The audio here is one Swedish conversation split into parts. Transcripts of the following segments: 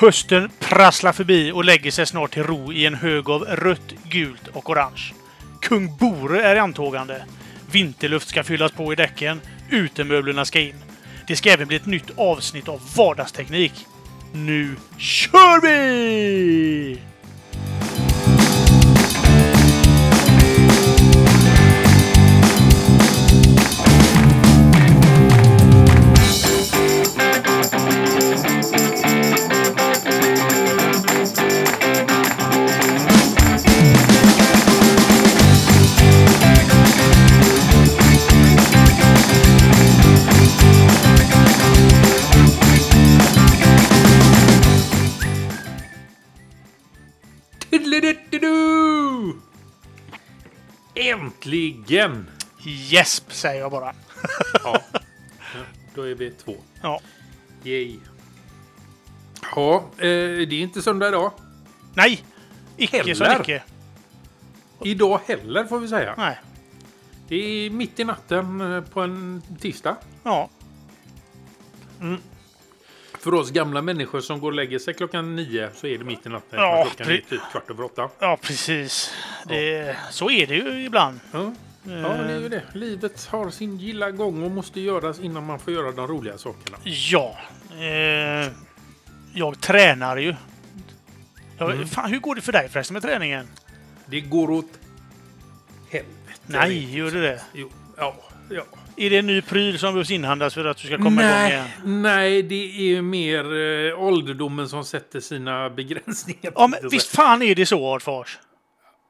Hösten prasslar förbi och lägger sig snart till ro i en hög av rött, gult och orange. Kung Bore är i antågande. Vinterluft ska fyllas på i däcken. Utemöblerna ska in. Det ska även bli ett nytt avsnitt av Vardagsteknik. Nu kör vi! Äntligen! Gäsp, säger jag bara. Ja, då är vi två. Ja. Yay. Ja, eh, det är inte söndag idag. Nej! Icke så Heller. icke. Idag heller får vi säga. Nej. Det är mitt i natten eh, på en tisdag. Ja. För oss gamla människor som går och lägger sig klockan nio så är det mitt i natten. Ja, klockan är typ kvart över åtta. Ja, precis. Det, så är det ju ibland. Ja. ja, det är ju det. Livet har sin gilla gång och måste göras innan man får göra de roliga sakerna. Ja. Eh, jag tränar ju. Jag, Mm. fan, hur går det för dig förresten med träningen? Det går åt helvete. Nej, gör det det? Jo, ja, ja. Är det en ny pryl som behövs inhandlas för att du ska komma igång nej, igen? nej, det är mer eh, ålderdomen som sätter sina begränsningar. Ja, men visst fan är det så, Artfors?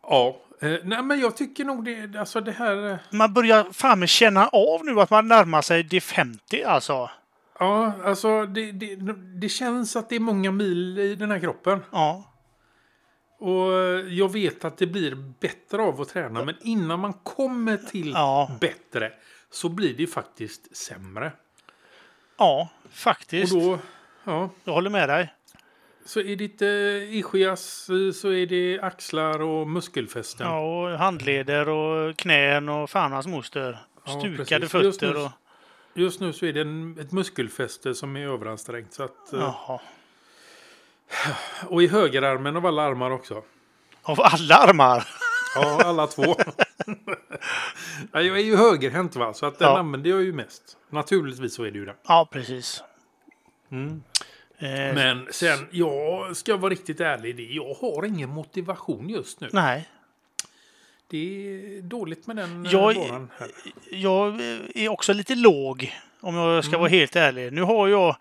Ja, eh, nej, men jag tycker nog det, alltså det här... eh, Man börjar fan känna av nu att man närmar sig de 50 alltså. Ja, alltså det, det, det känns att det är många mil i den här kroppen. Ja. Och eh, jag vet att det blir bättre av att träna, men innan man kommer till Ja. bättre så blir det faktiskt sämre. Ja, Och faktiskt. då, ja, Jag håller med dig. så är det inte ischias, eh, så är det axlar och muskelfästen. Ja, och handleder och knän och fan hans moster. Ja, Stukade. Just fötter nu- och... Just nu så är det en, ett muskelfäste som är överansträngt. Så att, eh, Jaha. Och i högerarmen av alla armar också. Av alla armar? Ja, alla två. ja, jag är ju högerhänt va, så att den Ja. använder jag ju mest. Naturligtvis så är det ju det. Ja, precis. Mm. Eh, Men sen, jag ska vara riktigt ärlig, det- jag har ingen motivation just nu. Nej, Det är dåligt med den eh, Jag- varan här. jag är också lite låg om jag ska Mm. vara helt ärlig. Nu har jag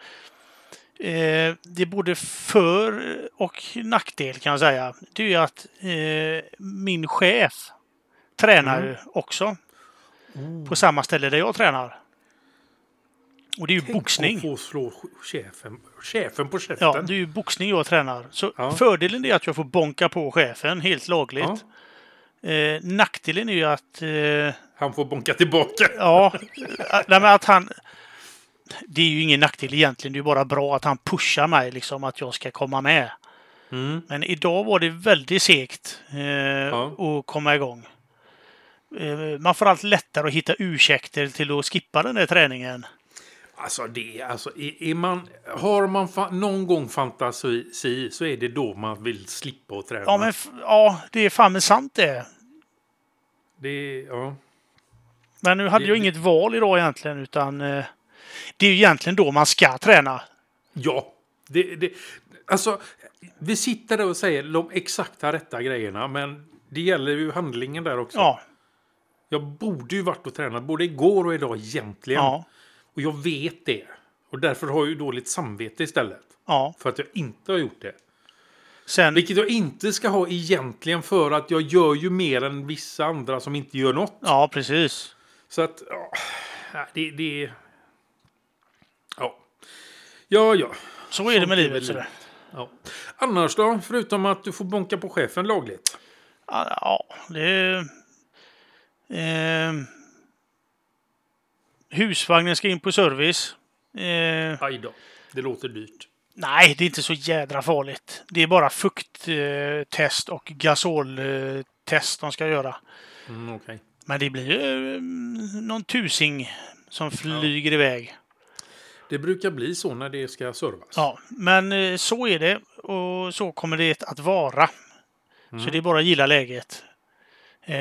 eh, det är både för och nackdel kan jag säga. Det är ju att eh, min chef tränar Mm. också på samma ställe där jag tränar. Och det är ju Tänk boxning. få slå chefen, chefen på käften. Ja, det är ju boxning jag tränar. Så Ja. fördelen är att jag får bonka på chefen helt lagligt. Eh, nackdelen är ju att eh, Han får bonka tillbaka. Ja, nej, men att han... Det är ju ingen nackdel egentligen. Det är bara bra att han pushar mig liksom att jag ska komma med. Mm. Men idag var det väldigt segt eh, att komma igång. Eh, man får allt lättare att hitta ursäkter till att skippa den där träningen. Alltså, det, alltså är, är man, har man fa- någon gång fantasi så är det då man vill slippa att träna. Ja, men f- ja, det är fan med sant det. Det, ja. Men nu hade Det- jag inget val idag egentligen utan eh, det är ju egentligen då man ska träna. Ja, det, det, alltså vi sitter där och säger de exakta rätta grejerna, men det gäller ju handlingen där också. Ja, Jag borde ju varit och tränat både igår och idag egentligen. ja, Och jag vet det. Och därför har jag ju dåligt samvete istället. ja. För att jag inte har gjort det. Sen, Vilket jag inte ska ha egentligen för att jag gör ju mer än vissa andra som inte gör något. ja, precis. Så att, ja, det, det... Ja. Ja, ja. Så är det med livet. sådär. ja. Annars då? Förutom att du får bonka på chefen lagligt. Ja, det... Eh, husvagnen ska in på service. Eh, Aj då. Det låter dyrt. nej, det är inte så jädra farligt. Det är bara fukttest eh, test och gasoltest test de ska göra. Mm, Okej. Men det blir ju eh, någon tusing som flyger iväg. Det brukar bli så när det ska servas. Ja, men eh, så är det och så kommer det att vara. Så det är bara att gilla läget. Eh,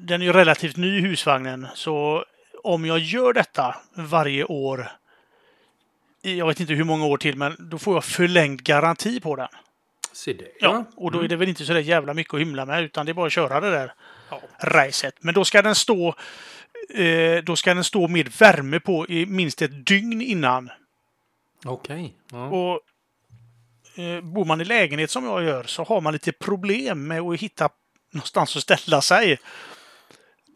Den är ju relativt ny husvagnen så om jag gör detta varje år jag vet inte hur många år till, men då får jag förlängd garanti på den. Se det. Ja, och då är det väl inte så där jävla mycket att hymla med, utan det är bara att köra det där Ja. racet. Men då ska den stå eh, då ska den stå med värme på i minst ett dygn innan. Okej. Ja. Och eh, bor man i lägenhet som jag gör så har man lite problem med att hitta någonstans att ställa sig.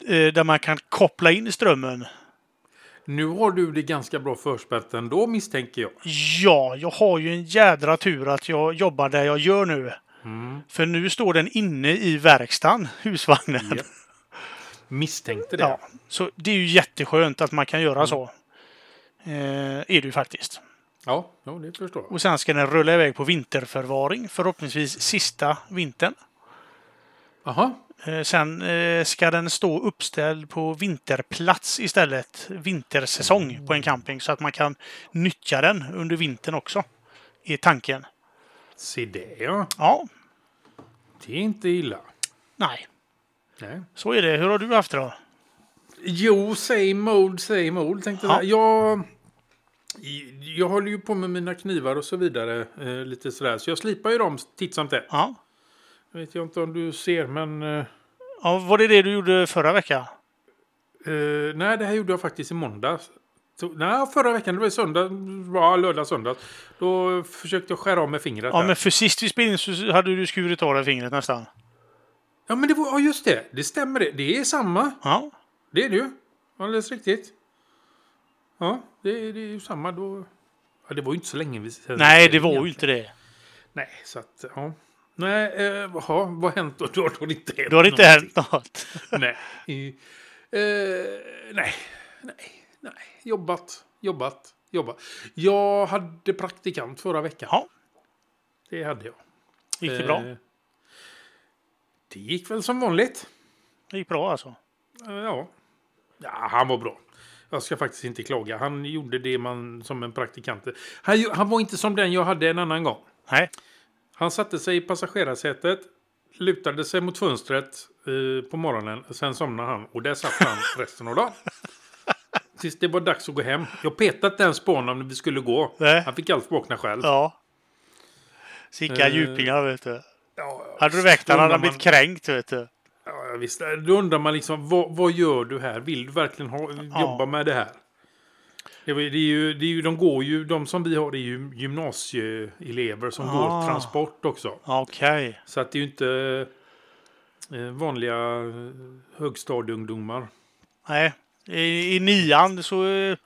Eh, där man kan koppla in strömmen. Nu har du det ganska bra förspänt ändå misstänker jag. Ja, jag har ju en jädra tur att jag jobbar där jag gör nu. Mm. För nu står den inne i verkstaden, husvagnen. Japp. Misstänkte det. Ja, så det är ju jätteskönt att man kan göra så. Eh, är det ju faktiskt. Ja, ja, det förstår jag. Och sen ska den rulla iväg på vinterförvaring, förhoppningsvis sista vintern. Jaha. Eh, Sen eh, ska den stå uppställd på vinterplats istället, vintersäsong på en camping, så att man kan nyttja den under vintern också. Är tanken. Se det ja. Ja, Det är inte illa. nej, Nej. så är det. Hur har du haft det då? Jo, same old, same old tänkte Ja. jag. Jag, jag håller ju på med mina knivar och så vidare. Eh, lite sådär. Så jag slipar ju dem titt som tätt. Ja. Jag vet jag inte om du ser, men... Eh, ja, var det det du gjorde förra veckan? eh, nej, det här gjorde jag faktiskt i måndags. Så, nej, förra veckan, det var söndag, ja, lördag, söndag. Då försökte jag skära av med fingret. Ja, där. men för sist vi spelade in så hade du skurit av dig fingret nästan. Ja, men det var, ja, just det. Det stämmer det. Det är samma. Ja, Det är det ju. Alldeles riktigt. Ja, det, det är ju samma. Då... Ja, det var ju inte så länge vi nej, det var ju inte det. Nej, så att, ja. Nej, eh, jaha, vad har hänt då? Då har det inte hänt Då har det inte hänt något. Nej. Eh, nej, nej, nej. Jobbat, jobbat, jobbat. Jag hade praktikant förra veckan. Ja, Det hade jag. gick det bra? Det gick väl som vanligt. Det gick bra alltså. Eh, Ja. ja, han var bra. Jag ska faktiskt inte klaga. Han gjorde det man som en praktikant. Han, han var inte som den jag hade en annan gång. Nej, Han satte sig i passagerarsätet, lutade sig mot fönstret eh, på morgonen. Sen somnade han och där satt han resten av dagen. Tills det var dags att gå hem. Jag petade inte ens på honom när vi skulle gå. Nej. Han fick allt vakna själv. ja. Sicka Eh, djupingar vet du. Ja, Hade du väckt honom hade han blivit kränkt vet du. Ja, visst. Då undrar man liksom, vad, vad gör du här? Vill du verkligen ha, jobba med det här? Det, är ju, det är ju, de går ju, de som vi har, det är ju gymnasieelever som Ah. går transport också. Okej. Så att det är ju inte eh, vanliga eh, högstadieungdomar. Nej. I, I nian så eh,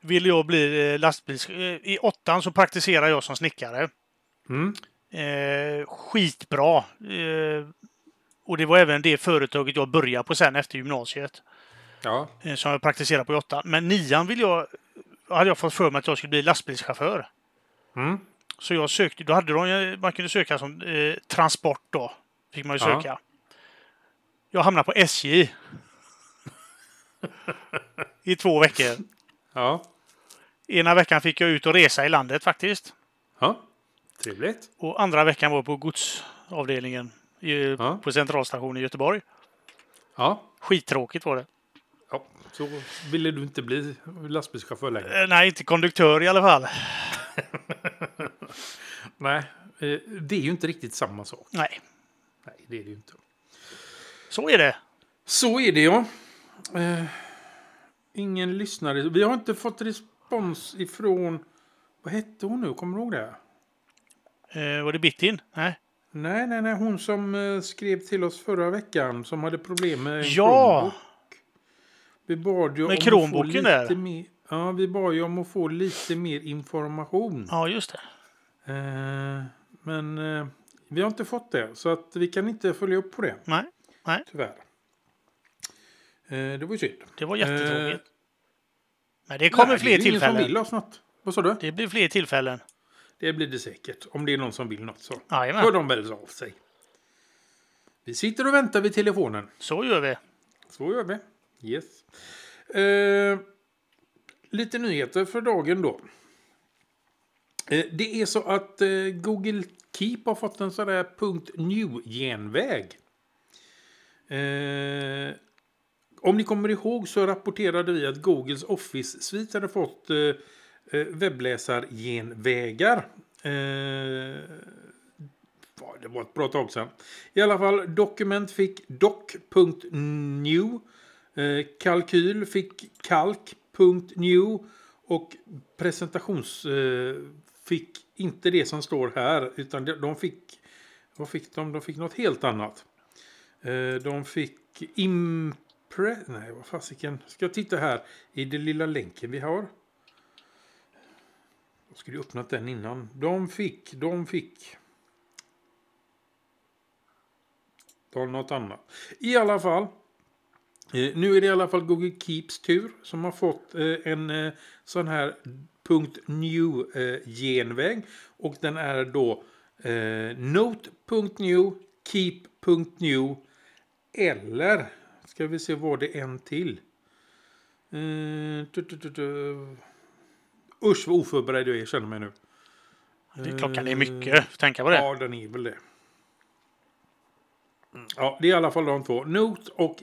ville jag bli lastbils... I åttan så praktiserade jag som snickare. Mm. Eh, skitbra. Eh, och det var även det företaget jag började på sen efter gymnasiet. Ja. Eh, som jag praktiserade på i åttan. Men nian vill jag, hade jag fått för mig att jag skulle bli lastbilschaufför. Mm. Så jag sökte, då hade de, man kunde söka som eh, transport då. Fick man ju Ja. söka. Jag hamnade på SJ. I två veckor. Ja. Ena veckan fick jag ut och resa i landet faktiskt. Ja. Trevligt. Och andra veckan var på godsavdelningen i, Ja. på centralstationen i Göteborg. Ja. Skittråkigt var det. ja. Så ville du inte bli lastbilschaufför längre? Eh, nej, inte konduktör i alla fall. Nej. Eh, det är ju inte riktigt samma sak. Nej, Nej, det är det ju inte. så är det. Så är det ja. Eh, ingen lyssnare. Vi har inte fått respons ifrån... Vad hette hon nu? Kommer du ihåg det? Eh, var det Bittin? Nej. Nej, nej, nej. Hon som eh, skrev till oss förra veckan som hade problem med Ja! Vi bad ju Med om att få lite. Mer, ja, vi bad ju om att få lite mer information. Ja, just det. Eh, men eh, vi har inte fått det. Så att vi kan inte följa upp på det. Nej, nej. Tyvärr. Eh, det var ju synd. Det var Eh, jättetråkigt. Men det kommer Nej, fler det är ingen som tillfällen. vill oss något. Vad sa du? Det blir fler tillfällen. Det blir det säkert. Om det är någon som vill något så Jajamän. hör de väl av sig. Vi sitter och väntar vid telefonen. Så gör vi. Så gör vi. Yes. Eh, lite nyheter för dagen då. Eh, Det är så att eh, Google Keep har fått en sån där .nu-genväg. Eh, om ni kommer ihåg så rapporterade vi att Googles Office-svit hade fått eh, Eh, webbläsargenvägar. Eh, det var ett bra tag sedan. I alla fall, dokument fick doc.new. Eh, kalkyl fick kalk.new. Och presentations eh, fick inte det som står här. Utan de, de fick, vad fick de? De fick något helt annat. Eh, de fick impre... Nej, vad fasiken. Ska jag titta här i den lilla länken vi har. Jag skulle ju öppnat den innan. De fick, de fick. Ta något annat. I alla fall. Eh, nu är det i alla fall Google Keeps tur som har fått eh, en eh, sån här .new-genväg. Och den är då eh, note.new, keep.new eller ska vi se vad det är en till. Usch vad oförberedd jag är känner mig nu. Det- Klockan är mycket. Tänka på det. Ja, den är väl det. Mm, Ja, det är i alla fall de två. Note och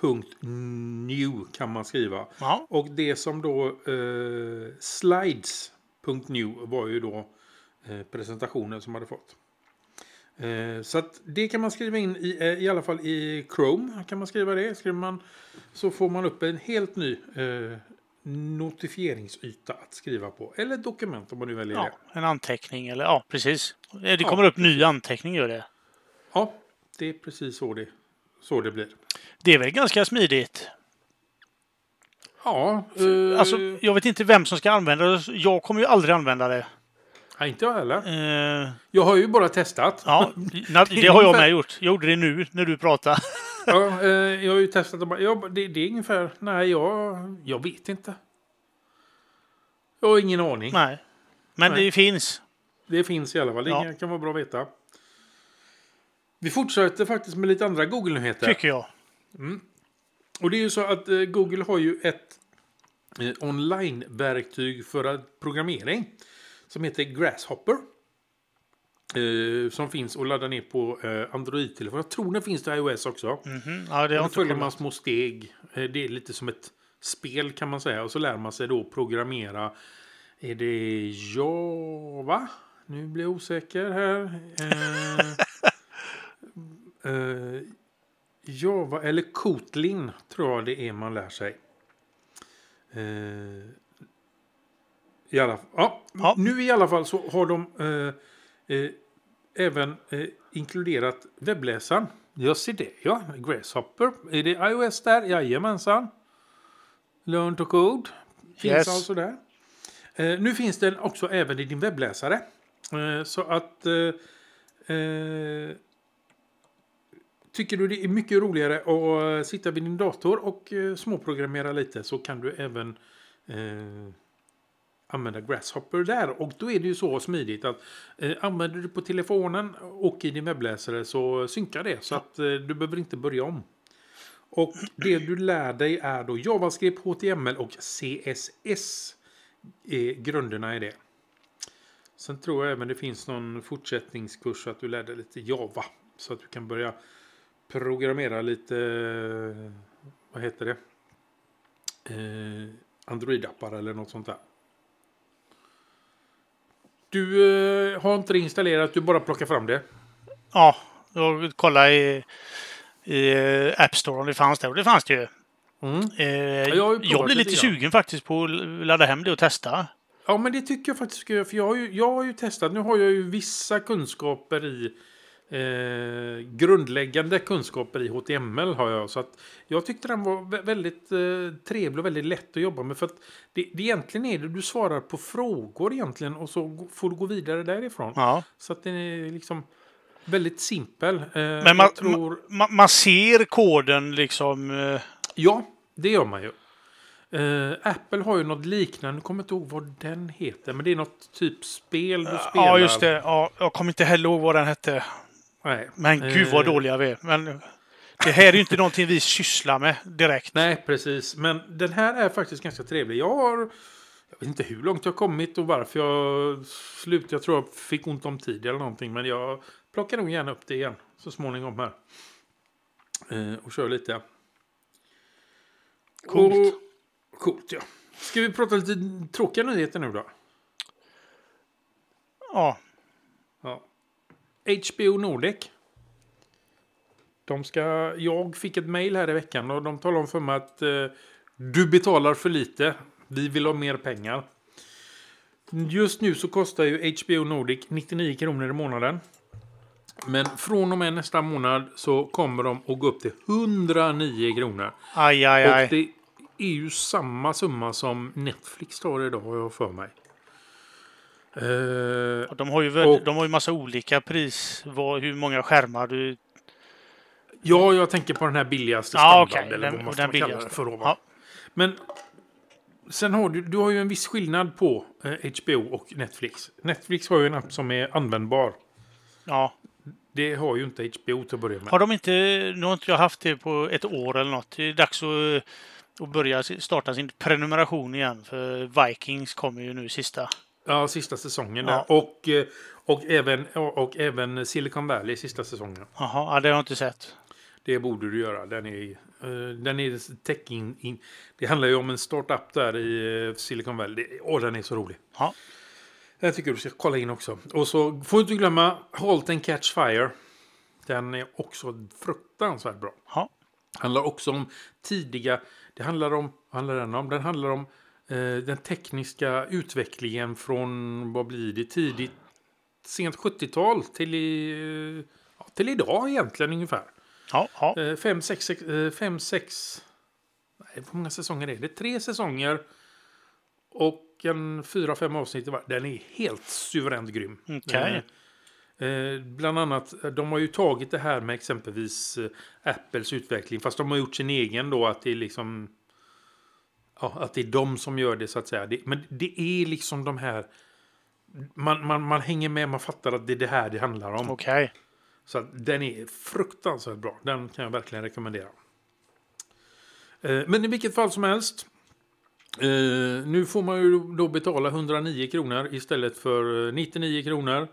keep.new kan man skriva. Ja. Och det som då eh, slides.new var ju då eh, presentationen som hade fått. Eh, så att det kan man skriva in i, eh, i alla fall i Chrome. Kan man skriva det. Skriver man, så får man upp en helt ny eh, notifieringsyta att skriva på. Eller dokument om man nu väljer det. ja, en anteckning eller ja, precis. Det kommer upp ny anteckning gör det. Ja, det är precis så det, så det blir. Det är väl ganska smidigt. Ja, eh, Alltså, jag vet inte vem som ska använda det. Jag kommer ju aldrig använda det. nej, inte jag heller. Eh, Jag har ju bara testat. ja, det har jag med gjort. Jag gjorde det nu när du pratade. Ja, eh, jag har ju testat och bara, ja, det, det är ungefär, nej jag, jag vet inte. Jag har ingen aning. Nej. Men Nej. det finns. Det finns i alla fall, det Ja. kan vara bra att veta. Vi fortsätter faktiskt med lite andra Google-nyheter. Tycker jag. Och det är ju så att eh, Google har ju ett eh, online-verktyg för att programmering som heter Grasshopper. Eh, som finns att ladda ner på eh, Android-telefon. Jag tror det finns till iOS också. Mhm. Ja, det Då följer man små steg. Eh, Det är lite som ett spel kan man säga. Och så lär man sig då programmera. Är det Java? Nu blir jag osäker här. Java eller Kotlin tror jag det är man lär sig. I alla. Ja, Ja. Nu i alla fall så har de eh, även eh, inkluderat webbläsaren. Jag ser det, ja. Grasshopper. Är det iOS där? Jajamensan. Learn to code. Finns Yes. alltså där. Eh, nu finns den också även i din webbläsare. Eh, så att... Eh, eh, tycker du det är mycket roligare att eh, sitta vid din dator och småprogrammera lite så kan du även använda Grasshopper där. Och då är det ju så smidigt att eh, använder du på telefonen och i din webbläsare så synkar det. Så att eh, du behöver inte börja om. Och det du lär dig är då JavaScript, HTML och CSS. Är grunderna i det. Sen tror jag även det finns någon fortsättningskurs så att du lär dig lite Java. Så att du kan börja programmera lite, eh, vad heter det? Eh, Android-appar eller något sånt där. Du eh, har inte det installerat, du bara plockar fram det. Ja, jag kollade i, i eh, App Store om det fanns där och det fanns det ju. Mm. Eh, jag jag blir lite grann. sugen faktiskt på att ladda hem det och testa. Ja, men det tycker jag faktiskt. För jag har, ju, jag har ju testat. Nu har jag ju vissa kunskaper i eh, grundläggande kunskaper i HTML har jag. Så att jag tyckte den var vä- väldigt eh, trevlig och väldigt lätt att jobba med. För att det, det egentligen är det du svarar på frågor egentligen och så får du gå vidare därifrån. Ja. Så att den är liksom väldigt simpel. Eh, Men man, tror... man, man ser koden liksom. eh, Ja, det gör man ju. Eh, Apple har ju något liknande, jag kommer inte ihåg vad den heter, men det är något typ spel du spelar. Ja, just det. Ja, jag kommer inte heller ihåg vad den hette. Nej. Men gud vad Eh, dåliga vi är. Men Det här är ju inte någonting vi sysslar med direkt. Nej, precis. Men den här är faktiskt ganska trevlig. Jag har... Jag vet inte hur långt jag har kommit och varför jag slutade. Jag tror jag fick ont om tid eller någonting. Men jag plockar nog gärna upp det igen så småningom här. Eh, och kör lite. Coolt. Och, coolt, ja. Ska vi prata lite tråkiga nyheter nu då? Ja, Ja. HBO Nordic. De ska, jag fick ett mail här i veckan och de talar om för mig att eh, du betalar för lite. Vi vill ha mer pengar. Just nu så kostar ju HBO Nordic 99 kronor i månaden. Men från och med nästa månad så kommer de att gå upp till 109 kronor. aj, aj, Och aj. det är ju samma summa som Netflix tar idag har jag för mig. Eh, De har ju, väl, Och- de har ju massa olika pris. Vad, hur många skärmar du... Ja, jag tänker på den här billigaste Ja, standard. okej. Eller Den- vad man ska kalla för. Ja. Men sen har du, du har ju en viss skillnad på eh, HBO och Netflix. Netflix har ju en app som är användbar. Ja. Det har ju inte HBO till att börja med. Har de inte... Nu har inte jag haft det på ett år eller något. Det är dags att, att börja starta sin prenumeration igen. För Vikings kommer ju nu sista. Ja, sista säsongen Ja. där. Och, eh, och, även, och, även Silicon Valley sista säsongen. Jaha, ja, det har jag inte sett. Det borde du göra. Den är, eh, den är tech in, in, Det handlar ju om en startup där i eh, Silicon Valley. Åh, den är så rolig. Ja. Jag tycker du ska kolla in också. Och så får du inte glömma Halt and Catch Fire. Den är också fruktansvärt bra. Ja. Handlar också om tidiga... Det handlar om... vad handlar den om? Den handlar om den tekniska utvecklingen från, vad blir det, tidigt, sent 70-tal till, i, eh, ja, till idag egentligen ungefär. Ja, ja. Eh, Fem, sex, eh, fem, sex... Nej, hur många säsonger är det? Tre säsonger och en fyra, fem avsnitt. var- Den är helt suveränt grym. Okej. Eh, eh, bland annat, eh, de har ju tagit det här med exempelvis eh, Apples utveckling. Fast de har gjort sin egen då, att det är liksom... Ja, att det är de som gör det så att säga. Det, men det är liksom de här... Man, man, man hänger med, man fattar att det är det här det handlar om. Okej. Så att den är fruktansvärt bra. Den kan jag verkligen rekommendera. Eh, Men i vilket fall som helst. eh, Nu får man ju då betala 109 kronor istället för eh, 99 kronor.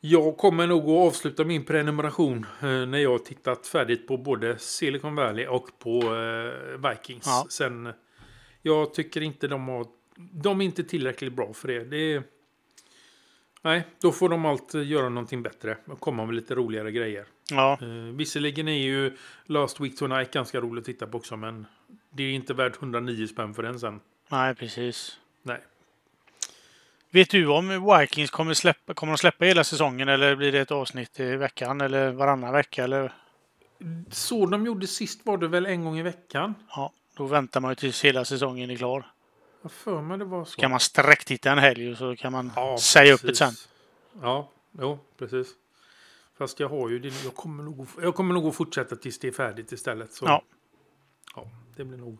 Jag kommer nog att avsluta min prenumeration eh, när jag har tittat färdigt på både Silicon Valley och på eh, Vikings. Ja. Sen, jag tycker inte de har... De är inte tillräckligt bra för det. det är, nej, då får de alltid göra någonting bättre och komma med lite roligare grejer. Ja. Eh, visserligen är ju Last Week Tonight ganska roligt att titta på också, men det är inte värt 109 spänn för den sen. Nej, precis. Nej. Vet du om Vikings kommer släppa, kommer de släppa hela säsongen eller blir det ett avsnitt i veckan eller varannan vecka? Eller? Så de gjorde sist var det väl en gång i veckan? Ja, då väntar man ju tills hela säsongen är klar. Jag för mig det var så. Kan man sträcktitta en helg och så kan man Ja, säga upp det precis. sen. Ja, jo, precis. Fast jag har ju det. Jag kommer nog, jag kommer nog att fortsätta tills det är färdigt istället. Så. Ja. ja, det blir nog.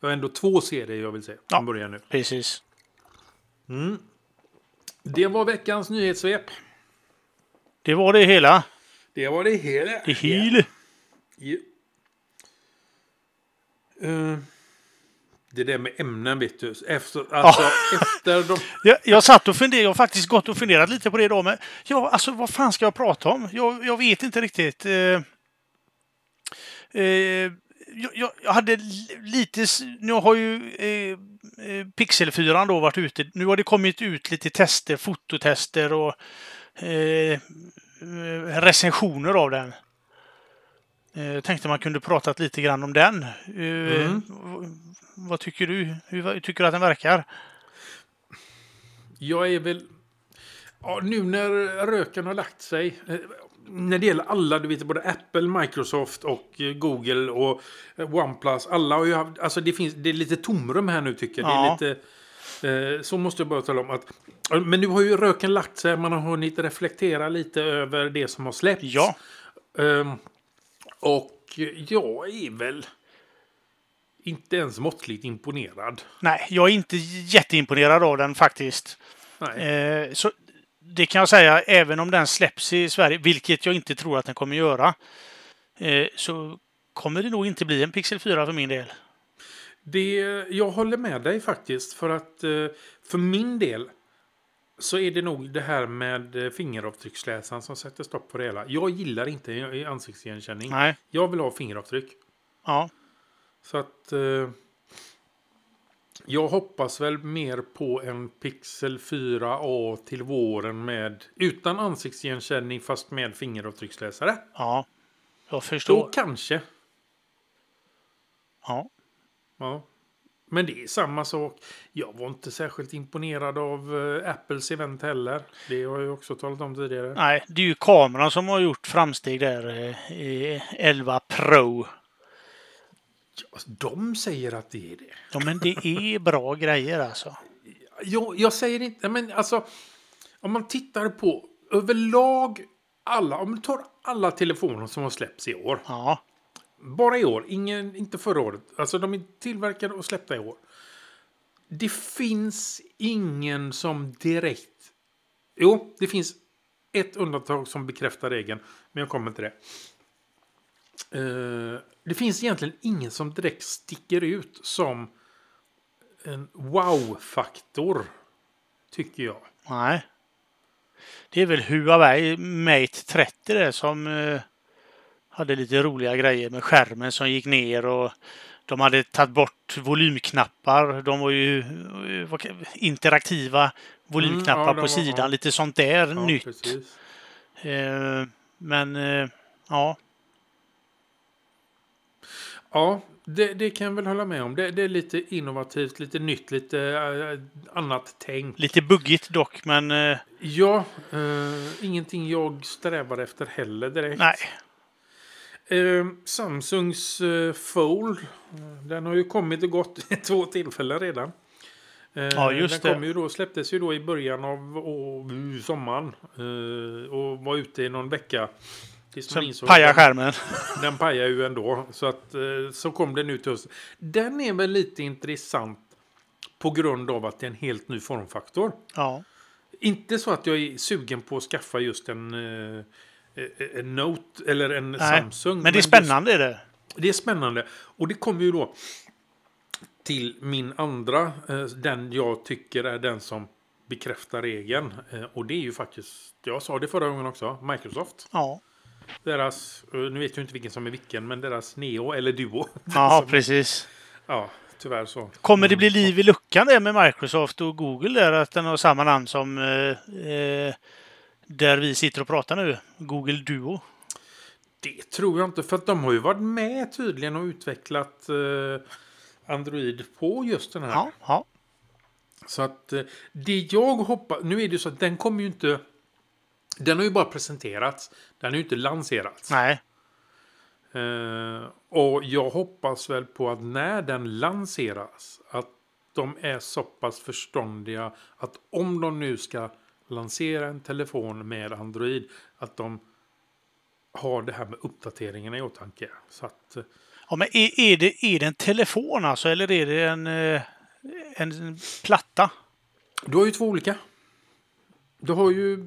Jag har ändå två serier jag vill se. Ja. Börjar nu. Precis. Mm. Det var veckans nyhetssvep. Det var det hela. Det var det hela. Det hela. Ja. Eh, det där med ämnen vet du. Efter, alltså, efter de... Jag, jag satt och funderade, jag har faktiskt gått och funderat lite på det idag, men ja, alltså vad fan ska jag prata om? Jag, jag vet inte riktigt. Eh, eh, jag, jag, hade li- lite, nu har ju eh, eh, Pixel 4 då varit ute, nu har det kommit ut lite tester, fototester och eh, eh, recensioner av den. Eh, Jag tänkte man kunde pratat lite grann om den. Mm. Vad tycker du? Hur tycker du att den verkar? Jag är väl... Ja, nu när röken har lagt sig. När det gäller alla, du vet både Apple, Microsoft och eh, Google och eh, OnePlus. Alla har ju haft, alltså det finns, det är lite tomrum här nu tycker jag. Ja. Det är lite, eh, så måste jag bara tala om att. Men nu har ju röken lagt sig, man har hunnit reflektera lite över det som har släppts. Ja. Ehm, och jag är väl inte ens måttligt imponerad. Nej, jag är inte jätteimponerad av den faktiskt. Nej. Eh, så det kan jag säga, även om den släpps i Sverige, vilket jag inte tror att den kommer göra. eh, så kommer det nog inte bli en Pixel 4 för min del. Det, jag håller med dig faktiskt. För att eh, för min del så är det nog det här med eh, fingeravtrycksläsaren som sätter stopp på det hela. Jag gillar inte ansiktsigenkänning. Nej. Jag vill ha fingeravtryck. Ja. Så att jag hoppas väl mer på en Pixel 4a till våren med utan ansiktsigenkänning fast med fingeravtrycksläsare. Ja. Jag Då förstår. kanske. Ja. Ja. Men det är samma sak. Jag var inte särskilt imponerad av eh, Apples event heller. Det har jag också talat om tidigare. Nej, det är ju kameran som har gjort framsteg där eh, i 11 Pro. Alltså, De säger att det är det. Ja, men det är bra grejer alltså. Jag, jag säger inte, men alltså. Om man tittar på överlag alla, om man tar alla telefoner som har släppts i år. Ja. Bara i år, ingen, inte förra året. Alltså de är tillverkade och släppta i år. Det finns ingen som direkt... Jo, det finns ett undantag som bekräftar regeln. Men jag kommer till det. Eh, det finns egentligen ingen som direkt sticker ut som en wow-faktor. Tycker jag. Nej. Det är väl Huawei Mate 30 det som eh, hade lite roliga grejer med skärmen som gick ner och de hade tagit bort volymknappar. De var ju eh, interaktiva volymknappar Mm, ja, på var- sidan. ja. Lite sånt där Ja, nytt. Eh, men eh, ja, Ja, det, det kan jag väl hålla med om. Det, det är lite innovativt, lite nytt, lite eh, annat tänk. lite buggigt dock, men eh, Ja, eh, ingenting jag strävar efter heller direkt. nej. Samsungs Fold, den har ju kommit och gått vid två tillfällen redan. Ja, just den det. Kom ju då, släpptes ju då i början av å, sommaren och var ute i någon vecka. Tills Sen insåg pajar att den- skärmen. Den pajar ju ändå. Så, att, eh, så kom den ut till hösten. Den är väl lite intressant på grund av att det är en helt ny formfaktor. Ja, Inte så att jag är sugen på att skaffa just en, eh, en Note eller en nej. Samsung. Men det är just- spännande är det. det är spännande. Och det kommer ju då till min andra, eh, den jag tycker är den som bekräftar regeln. Eh, Och det är ju faktiskt, jag sa det förra gången också, Microsoft. Ja, Deras, eh, nu vet jag inte vilken som är vilken, men deras Neo eller Duo. ja precis. Ja, tyvärr så. Kommer det bli liv i luckan där med Microsoft och Google där? Att den har samma namn som eh, eh, där vi sitter och pratar nu? Google Duo. Det tror jag inte, för att de har ju varit med tydligen och utvecklat eh, Android på just den här. Ja, ja. Så att eh, det jag hoppas, nu är det ju så att den kommer ju inte, den har ju bara presenterats, den har ju inte lanserats. Nej, Eh, och jag hoppas väl på att när den lanseras, att de är så pass förståndiga att om de nu ska lansera en telefon med Android, att de har det här med uppdateringarna i åtanke. Så att, eh, ja men är, är, det, är det en telefon alltså eller är det en, eh, en platta? du har ju två olika. Du har ju,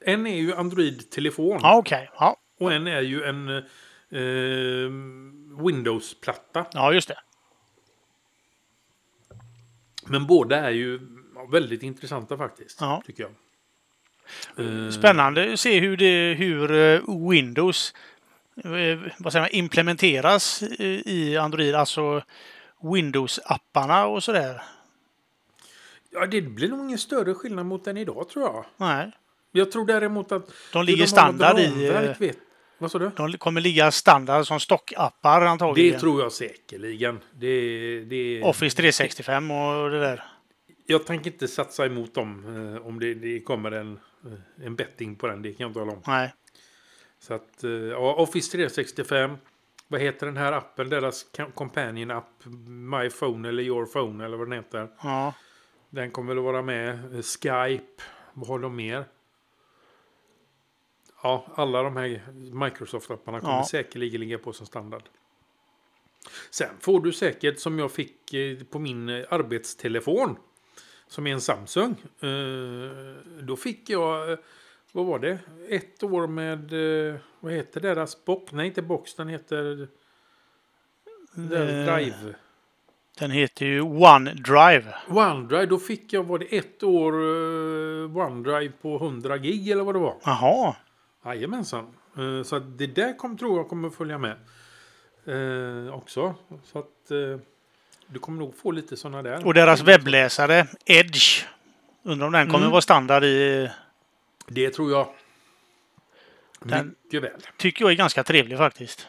en är ju Android-telefon. Ja, okej. Ja. Och en är ju en eh, Windows-platta. ja, just det. Men båda är ju väldigt intressanta faktiskt. Ja. Tycker jag. Eh, Spännande att se hur, det, hur eh, Windows eh, vad säger man, implementeras i Android. Alltså Windows-apparna och sådär. Ja, det blir nog ingen större skillnad mot den idag tror jag. Nej, Jag tror däremot att... de ligger något standard i... vad sa du? De kommer ligga standard som stockappar antagligen. Det tror jag säkerligen. Det, det, Office 365 och det där. Jag tänker inte satsa emot dem eh, om det, det kommer en, eh, en betting på den. Det kan jag inte hålla om. Nej. Så att, eh, ja, Office 365. Vad heter den här appen? Deras com- companion app. My phone eller your phone eller vad den heter. Ja. Den kommer väl att vara med. Skype. Vad har de mer? Ja, alla de här Microsoft-apparna kommer Ja. säkerligen ligga på som standard. Sen får du säkert som jag fick eh, på min eh, arbetstelefon. Som är en Samsung. Eh, Då fick jag vad var det? Ett år med, vad heter deras box? Nej, inte box, den heter Eh, Drive. Den heter ju OneDrive. OneDrive, då fick jag, var det ett år OneDrive på 100 gig eller vad det var? Jaha. Jajamensan. Eh, så det där kom, tror jag kommer följa med eh, också. Så att eh, du kommer nog få lite sådana där. Och deras webbläsare Edge. Undrar om den kommer Mm. vara standard i... Det tror jag. Den- Mycket väl. Tycker jag är ganska trevlig faktiskt.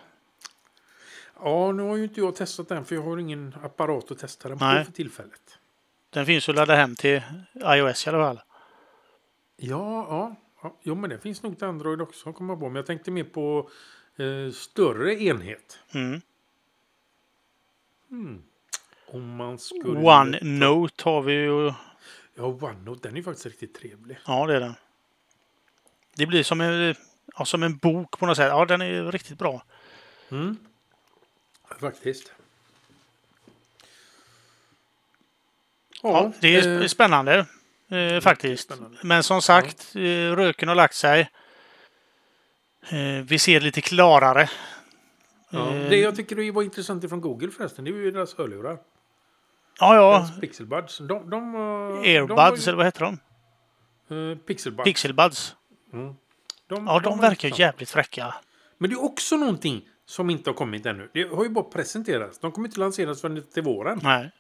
Ja, nu har ju inte jag testat den för jag har ingen apparat att testa den på Nej. för tillfället. Den finns att ladda hem till iOS i alla fall. Ja, ja, ja. Jo, men det finns nog till Android också kommer jag på. Men jag tänkte mer på eh, större enhet. Mm. Om man skulle... OneNote har vi ju. Ja, OneNote, den är ju faktiskt riktigt trevlig. Ja, det är den. Det blir som en, ja, som en bok på något sätt. Ja, den är ju riktigt bra. Mm. Faktiskt. Ja, det är eh, sp- spännande eh, faktiskt. Men som sagt, eh, röken har lagt sig. Eh, vi ser lite klarare. Ja, Eh, det jag tycker det var intressant från Google förresten, det är ju deras hörlurar. Ja, ja. Pixelbuds. De, de, eh, Airbuds, de eller vad heter de? eh, Pixelbuds. Pixelbuds. Mm. De, Ja, de var verkar jävligt fräcka. Men det är också någonting som inte har kommit ännu. Det har ju bara presenterats. De kommer inte lanseras förrän till våren. Nej.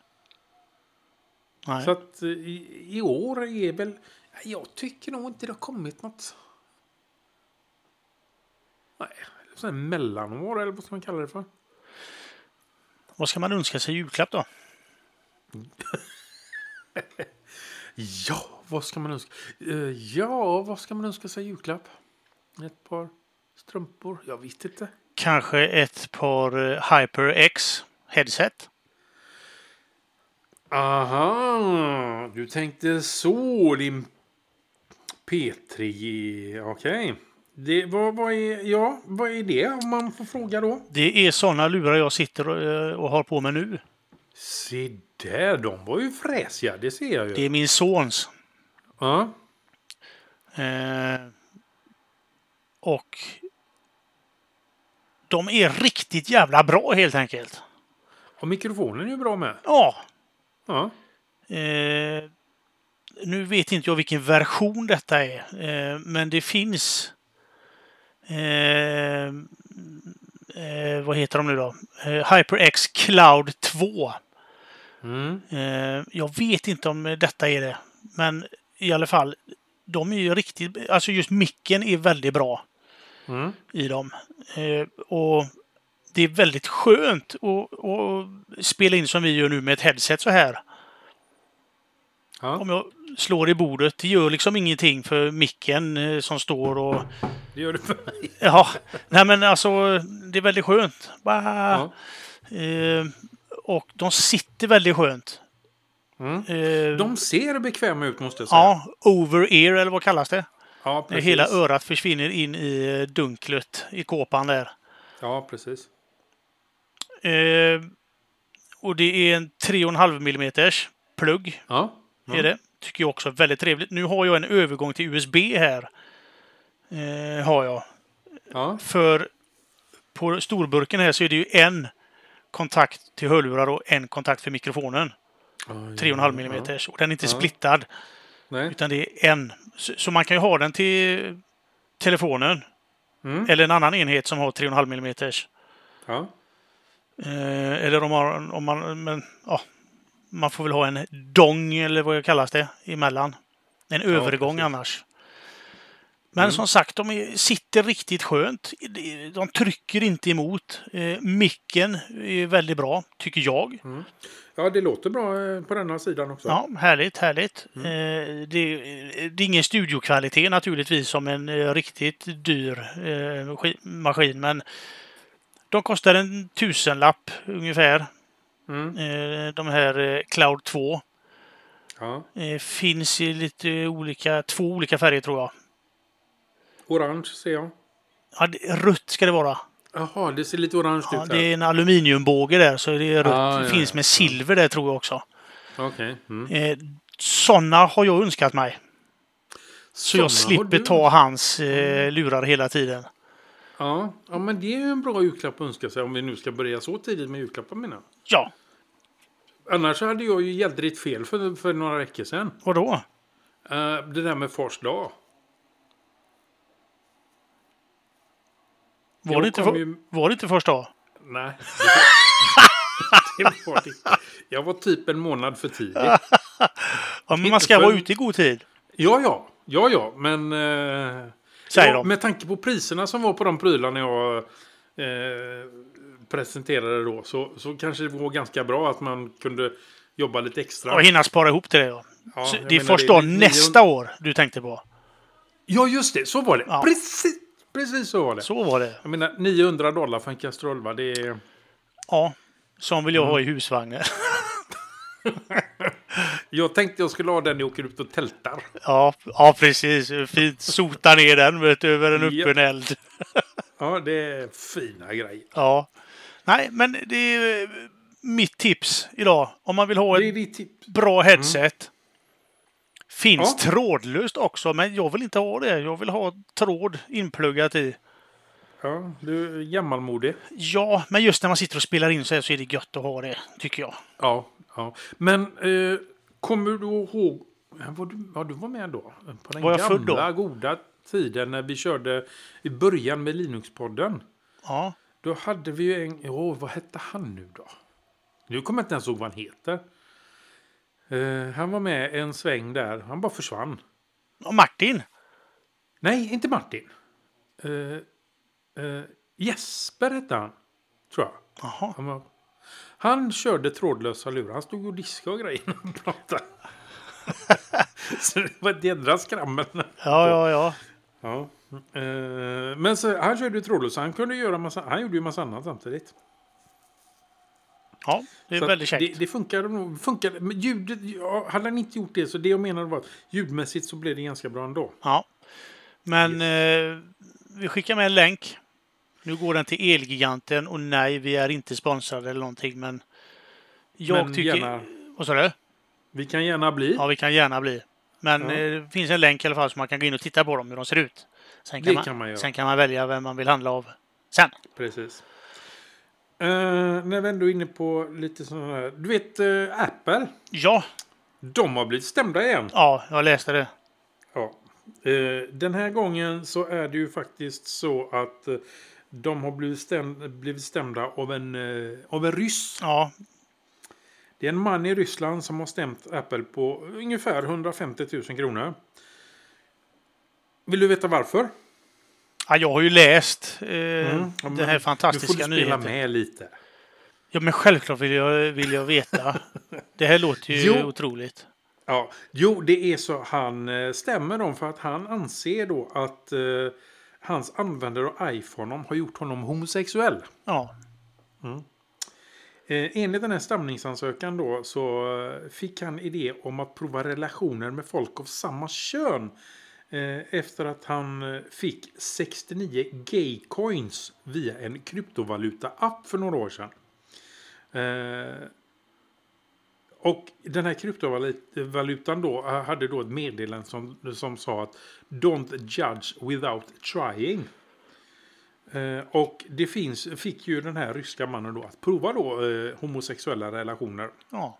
Nej. Så att eh, i, i år är väl... Jag tycker nog inte det har kommit något. Nej, sån mellanår eller vad ska man kalla det för? Vad ska man önska sig i julklapp då? Ja, vad ska man önska? Eh, ja, vad ska man önska sig i julklapp? Ett par strumpor? Jag vet inte. Kanske ett par eh, HyperX headset? Aha, du tänkte så din P3. Okej. Det, vad, vad, är, ja, vad är det om man får fråga då? Det är sådana lurar jag sitter och, eh, och har på mig nu. Se där, de var ju fräsiga. Det ser jag ju. Det är min sons. Ja. Eh, och de är riktigt jävla bra helt enkelt. Och mikrofonen är ju bra med. Ja. Ja. Eh, nu vet inte jag vilken version detta är, eh, men det finns. Eh, eh, vad heter de nu då? Eh, HyperX Cloud 2. Mm. Eh, jag vet inte om detta är det, men i alla fall. De är ju riktigt, alltså just micken är väldigt bra Mm. i dem. Och det är väldigt skönt att, att spela in som vi gör nu med ett headset så här. Ja, Om jag slår i bordet, det gör liksom ingenting för micken eh, som står och... det gör det för mig. Ja, nej men alltså det är väldigt skönt. Bara, Ja. eh, och de sitter väldigt skönt. Mm. Eh, De ser bekväma ut måste jag säga. Ja, over ear eller vad kallas det? ja precis. hela örat försvinner in i eh, dunklet i kåpan där. Ja, precis. Eh, och det är en 3,5 mm plugg. Ja. ja. Är det. Tycker jag också är väldigt trevligt. Nu har jag en övergång till USB här. Eh, har jag. Ja. För på storburken här så är det ju en kontakt till hörlurar och en kontakt för mikrofonen. 3,5 mm. Och den är inte Ja. splittad. Nej. Utan det är en. Så, så man kan ju ha den till telefonen. Mm. Eller en annan enhet som har 3,5 mm. Ja. Eh, eller om man, om man, men, ja, man får väl ha en dong eller vad kallas det emellan. En övergång precis. annars. Men Mm. som sagt, de sitter riktigt skönt. De- trycker inte emot. Eh, micken är väldigt bra, tycker jag. ja, det låter bra eh, på denna sidan också. Ja, härligt, härligt. Mm. Eh, det, det är ingen studiokvalitet naturligtvis som en eh, riktigt dyr eh, maskin- maskin, men de kostar en tusenlapp ungefär. Mm. Eh, de här eh, Cloud 2 Ja. eh, finns i lite olika, två olika färger tror jag. Orange ser jag. Ja, det, rött ska det vara. Jaha, det ser lite orange Ja, ut det här. är en aluminiumbåge där så det är rött. Ah, det ja, finns med silver där tror jag också. Okej. Mm. Sådana har jag önskat mig. Så jag Såna har slipper du. ta hans eh, lurar hela tiden. Ja, ja, men det är ju en bra julklapp att önska sig om vi nu ska börja så tidigt med julklappar mina. Ja, Annars hade jag ju jädrigt fel för, för några veckor sedan. och då? Eh, det där med fars dag. Var, Jag det inte, kom för, ju- var det inte första dag? Nej. Det var, det var det inte. Jag var typ en månad för tidig. Ja, men man ska för- vara ute i god tid, Ja, ja. Ja, ja. Men... Eh, säger ja, de. Med tanke på priserna som var på de prylarna jag eh, presenterade då. Så, så kanske det var ganska bra att man kunde jobba lite extra. Och hinna spara ihop till det. Ja. Ja, det är först då nästa år du tänkte på. Ja, just det. Så var det. Ja. Precis, precis så var det. Så var det. Jag menar, 900 dollar för en kastrull, va? Det är... Ja, som vill jag Mm. ha i husvagnen. Jag tänkte jag skulle ha den när jag åker ut och tältar. Ja, ja precis. Fint sota ner den vet, du, över en öppen eld. Ja, det är fina grejer. Ja. Nej, men det är eh, mitt tips idag. Om man vill ha ett bra headset. Finns Ja. trådlöst också, men jag vill inte ha det. Jag vill ha tråd inpluggat i. Ja, du är gammalmodig. Ja, men just när man sitter och spelar in så här så är det gött att ha det, tycker jag. Ja, ja. Men eh, kommer du ihåg... Var du, ja, du var med då? På den Var jag född då? gamla goda tiden när vi körde i början med Linux-podden. Ja, Då hade vi ju en... Åh, vad hette han nu då? Nu kommer jag inte ens ihåg vad han heter. Eh, han var med en sväng där. Han bara försvann. och Martin. Nej, inte Martin. Eh, eh, Jesper hette han. Tror jag. Jaha. Han, var, han körde trådlösa lurar. Han stod och diskade och grejer han pratade. Så det var ett jädra skrammel. Ja, ja, ja. Ja. Eh, men så, han körde trådlösa. Han kunde göra massa, han gjorde ju massa annat samtidigt. Ja, det är Så väldigt käckt. Det, det. Funkade, men ljudet, ja, hade han inte gjort det så det jag menade var att ljudmässigt så blev det ganska bra ändå. Ja. Men eh, vi skickar med en länk. Nu går den till Elgiganten och nej, vi är inte sponsrade eller någonting, men jag Men tycker... gärna- Vad sa du? Vi kan gärna bli. Ja, vi kan gärna bli. Men Ja. eh, det finns en länk i alla fall så man kan gå in och titta på dem, hur de ser ut. Sen Det kan man. Sen kan man välja vem man vill handla av sen. Precis. Eh, när vi ändå är inne på lite sådana här. Du vet eh, Apple. Ja, De har blivit stämda igen. ja, jag läste det. Ja. Eh, den här gången så är det ju faktiskt så att de har blivit, stämda, blivit stämda av en, eh, av en ryss. Ja, Det är en man i Ryssland som har stämt Apple på ungefär 150 000 kronor. Vill du veta varför? ja jag har ju läst eh, Mm. Ja, den här fantastiska får du spela nyheten. med lite. Ja, men självklart vill jag, vill jag veta. det här låter ju Jo. otroligt. Ja, jo, det är så han eh, stämmer dem för att han anser då att eh, hans användare av iPhone har gjort honom homosexuell. Ja, Eh, enligt den här stämningsansökan då så eh, fick han idé om att prova relationer med folk av samma kön. Eh, efter att han fick 69 gay coins via en kryptovaluta-app för några år sedan. Eh, och den här kryptovalutan då eh, hade då ett meddelande som, som sa att Don't judge without trying. Eh, och det finns, fick ju den här ryska mannen då att prova då eh, homosexuella relationer. ja,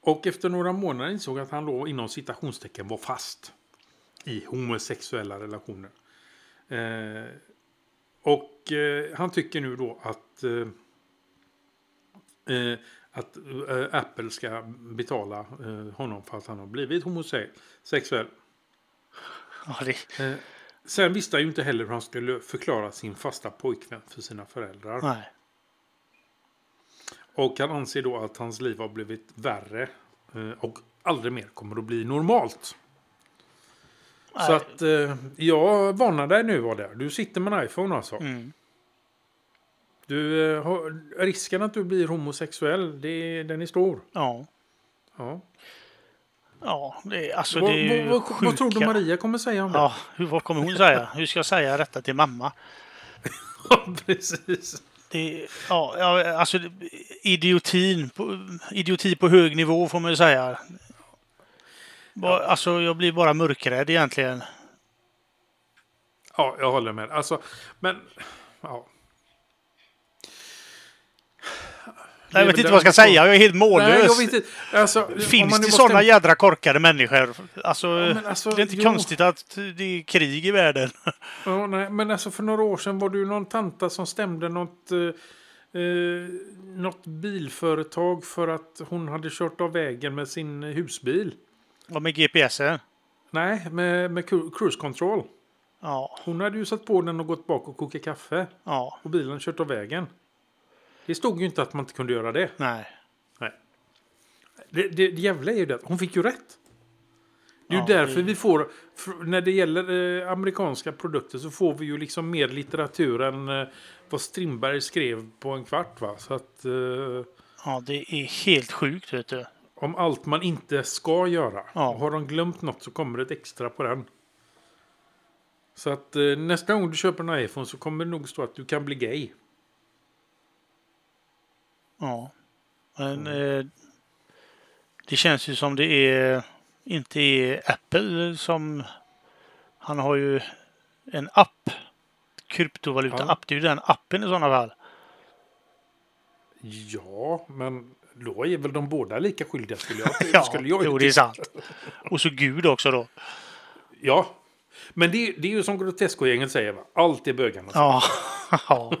Och efter några månader insåg att han då inom citationstecken var fast i homosexuella relationer. Eh, och eh, han tycker nu då att, eh, att eh, Apple ska betala eh, honom för att han har blivit homosexuell. ja det, Eh, sen visste han ju inte heller hur han skulle förklara sin fasta pojkvän för sina föräldrar. nej. Och han anser då att hans liv har blivit värre och aldrig mer kommer att bli normalt. Så Nej. att eh, jag varnar dig nu det är. Du sitter med en iPhone alltså. Mm. Du, eh, risken att du blir homosexuell, det, den är stor. Ja, Ja. ja det, alltså vad, det är vad, vad, vad tror du Maria kommer säga om det? Ja, hur, vad kommer hon säga? Hur ska jag säga detta till mamma? precis. Det, ja, ja, alltså idiotin på, idioti på hög nivå får man ju säga. Alltså, jag blir bara mörkrädd egentligen. Ja, jag håller med. Alltså, men... Ja. Jag vet inte vad jag ska säga. Jag är helt mållös. Alltså, Finns det måste- sådana jädra korkade människor? Alltså, Ja, alltså, det är inte jo. konstigt att det är krig i världen. Ja, nej, men alltså för några år sedan var det ju någon tanta som stämde något, eh, eh, något bilföretag för att hon hade kört av vägen med sin husbil. Och med GPSen. Nej, med, med cru- cruise control. Ja, Hon hade ju satt på den och gått bak och kokat kaffe. ja, Och bilen kört av vägen. Det stod ju inte att man inte kunde göra det. nej. Nej. Det, det, det jävla är ju det att hon fick ju rätt. Det är ju Ja, därför det- vi får, när det gäller eh, amerikanska produkter så får vi ju liksom mer litteratur än eh, vad Strindberg skrev på en kvart. Va? Så att eh, Ja, det är helt sjukt, vet du. om allt man inte ska göra. Ja. Har de glömt något så kommer det ett extra på den. Så att eh, nästa gång du köper en iPhone så kommer det nog stå att du kan bli gay. Ja. Men Mm. eh, det känns ju som det är inte är Apple som... Han har ju en app. Kryptovaluta-app. Det är ju den appen i sådana fall. Ja, men då är väl de båda lika skyldiga skulle jag, Ja, skulle jag jo, det är sant. Och så Gud också då. Ja, men det, det är ju som Grotesco-gänget säger, va? allt är bögarna. Ja.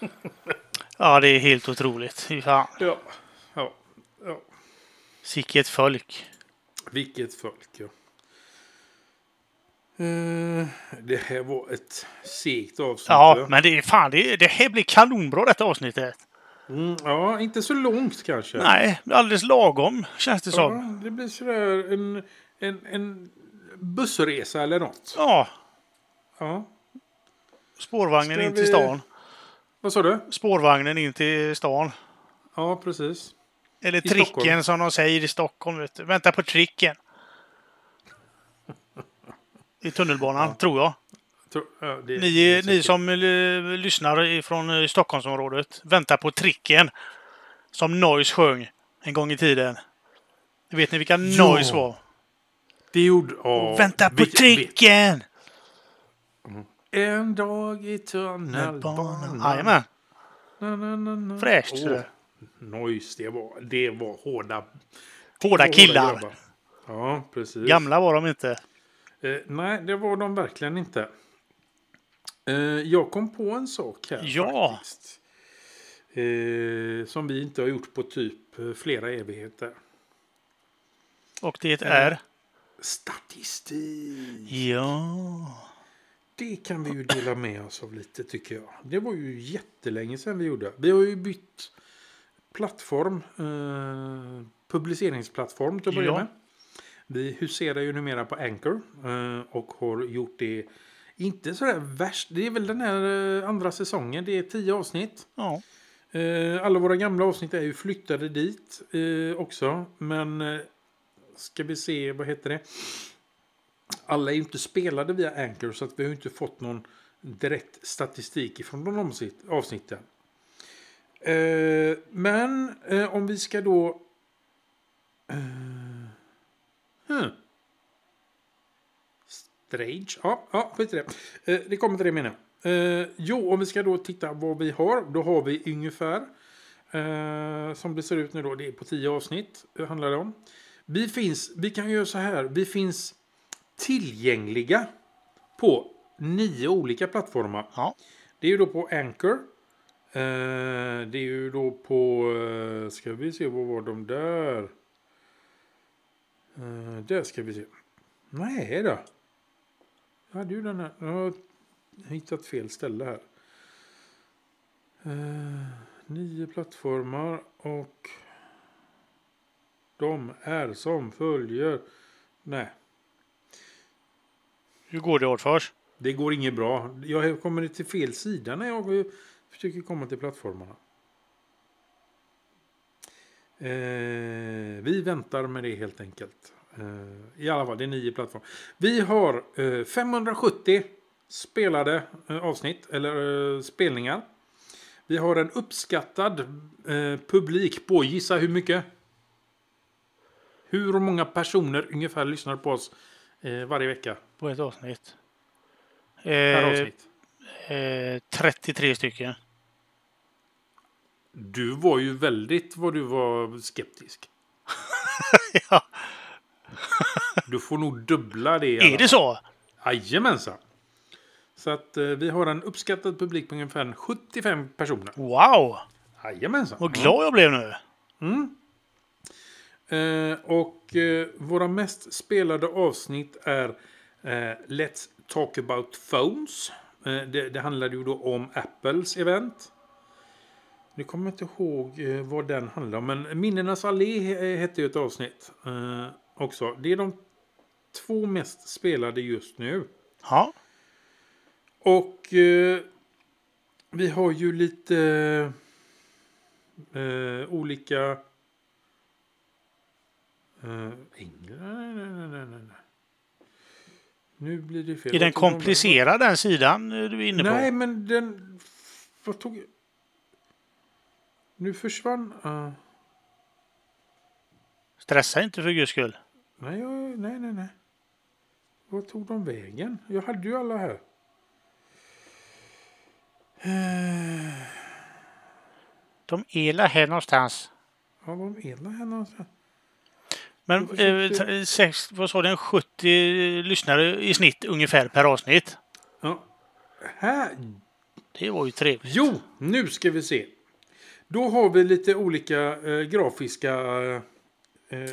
ja. Det är helt otroligt. Fy fan. Ja. ja. ja. Sicket folk. Vilket folk, ja. Eh, det här var ett segt avsnitt. Ja, va? men det är fan, det, det här blir kanonbra detta avsnittet. Mm, ja, inte så långt kanske. Nej, alldeles lagom känns det ja, som. det blir sådär en, en, en bussresa eller något. Ja, Ja. spårvagnen Ska in till vi- stan. Vad sa du? Spårvagnen in till stan. Ja, precis. Eller I tricken Stockholm. som de säger i Stockholm. Vänta på tricken. I tunnelbanan, tror jag. Ja, det- det Ni, är ni som lyssnar från eh, Stockholmsområdet, vänta på tricken. Som Noise sjöng en gång i tiden. Vet ni vilka Ja. Noise var? Det gjorde... Ja, Vänta på vilket- tricken! En dag i tunnelbanan. Jajamän, fräscht. Sådär. Noise, det var, det var hårda... Hårda killar. Ja, precis. Gamla var de inte. Eh, nej, det var de verkligen inte. Eh, jag kom på en sak här Ja. faktiskt. Eh, som vi inte har gjort på typ eh, flera evigheter. Och det är... Statistik. Ja. Det kan vi ju dela med oss av lite tycker jag. Det var ju jättelänge sedan vi gjorde. Vi har ju bytt plattform. Eh, publiceringsplattform till att börja Ja. med. Vi huserar ju numera på Anchor. Eh, och har gjort det inte sådär värst. Det är väl den här eh, andra säsongen. Det är tio avsnitt. ja. Eh, alla våra gamla avsnitt är ju flyttade dit eh, också. Men eh, ska vi se, vad heter det? Alla är ju inte spelade via Anchor så att vi har ju inte fått någon direkt statistik ifrån de avsnitten. Eh, men eh, om vi ska då... Eh, hmm. Strange. Ja, ja skit i det. Eh, det kommer till det menar jag. Eh, jo, om vi ska då titta vad vi har. Då har vi ungefär. Eh, som det ser ut nu då. Det är på tio avsnitt. Eh, handlar det om. Vi finns. Vi kan göra så här. Vi finns tillgängliga. På nio olika plattformar. Ja. Det är ju då på Anchor. Eh, det är ju då på... Eh, ska vi se, vad var de där? Eh, där ska vi se. Nej då. Jag hade ju den här. Jag har hittat fel ställe här. Eh, nio plattformar och... De är som följer. Nej, hur går det Årfors? det går inget bra. Jag kommer till fel sida när jag försöker komma till plattformarna. Eh, vi väntar med det helt enkelt. Eh, I alla fall, det är nio plattformar. Vi har eh, 570 spelade eh, avsnitt, eller eh, spelningar. Vi har en uppskattad eh, publik på, gissa hur mycket? Hur många personer ungefär lyssnar på oss eh, varje vecka på ett avsnitt. per Eh, avsnitt? eh, 33 stycken. Du var ju väldigt vad du var skeptisk. ja. Du får nog dubbla det. Är alla det så? Jajamensan. Så att eh, vi har en uppskattad publik på ungefär 75 personer. Wow! Jajamensan. Vad glad jag blev nu. Eh, och eh, våra mest spelade avsnitt är Let's Talk About Phones. Eh, det, det handlade ju då om Apples event. Nu kommer jag inte ihåg eh, vad den handlar om. Men Minnenas allé he- hette ju ett avsnitt eh, också. Det är de två mest spelade just nu. Ja. Och eh, vi har ju lite eh, olika... Eh, England? Nej, nej, nej, nej. Nu blir det fel. Är den komplicerad den sidan eh, du är inne på? Nej, men den... Vad tog... Nu försvann... Uh, Stressa inte för guds skull. nej, jag- nej, nej, nej. Vad tog de vägen? Jag hade ju alla här. De är här någonstans. Ja, de är här någonstans. Men eh, sex, vad sa den? 70 lyssnare i snitt ungefär per avsnitt. Ja. Här. Det var ju trevligt. Jo, nu ska vi se. Då har vi lite olika eh, grafiska eh, eh,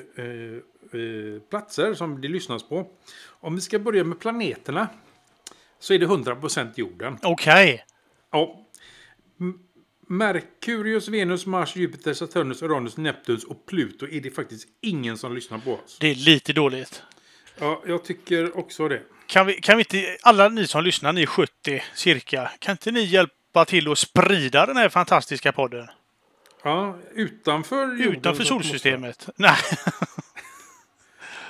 eh, platser som det lyssnas på. Om vi ska börja med planeterna så är det 100% jorden. Okej. Ja. Merkurius, Venus, Mars, Jupiter, Saturnus, Uranus, Neptunus och Pluto är det faktiskt ingen som lyssnar på oss. Det är lite dåligt. Ja, jag tycker också det. Kan vi, kan vi inte, alla ni som lyssnar, ni är 70 cirka, kan inte ni hjälpa till att sprida den här fantastiska podden? Ja, utanför jorden Utanför solsystemet? Nej.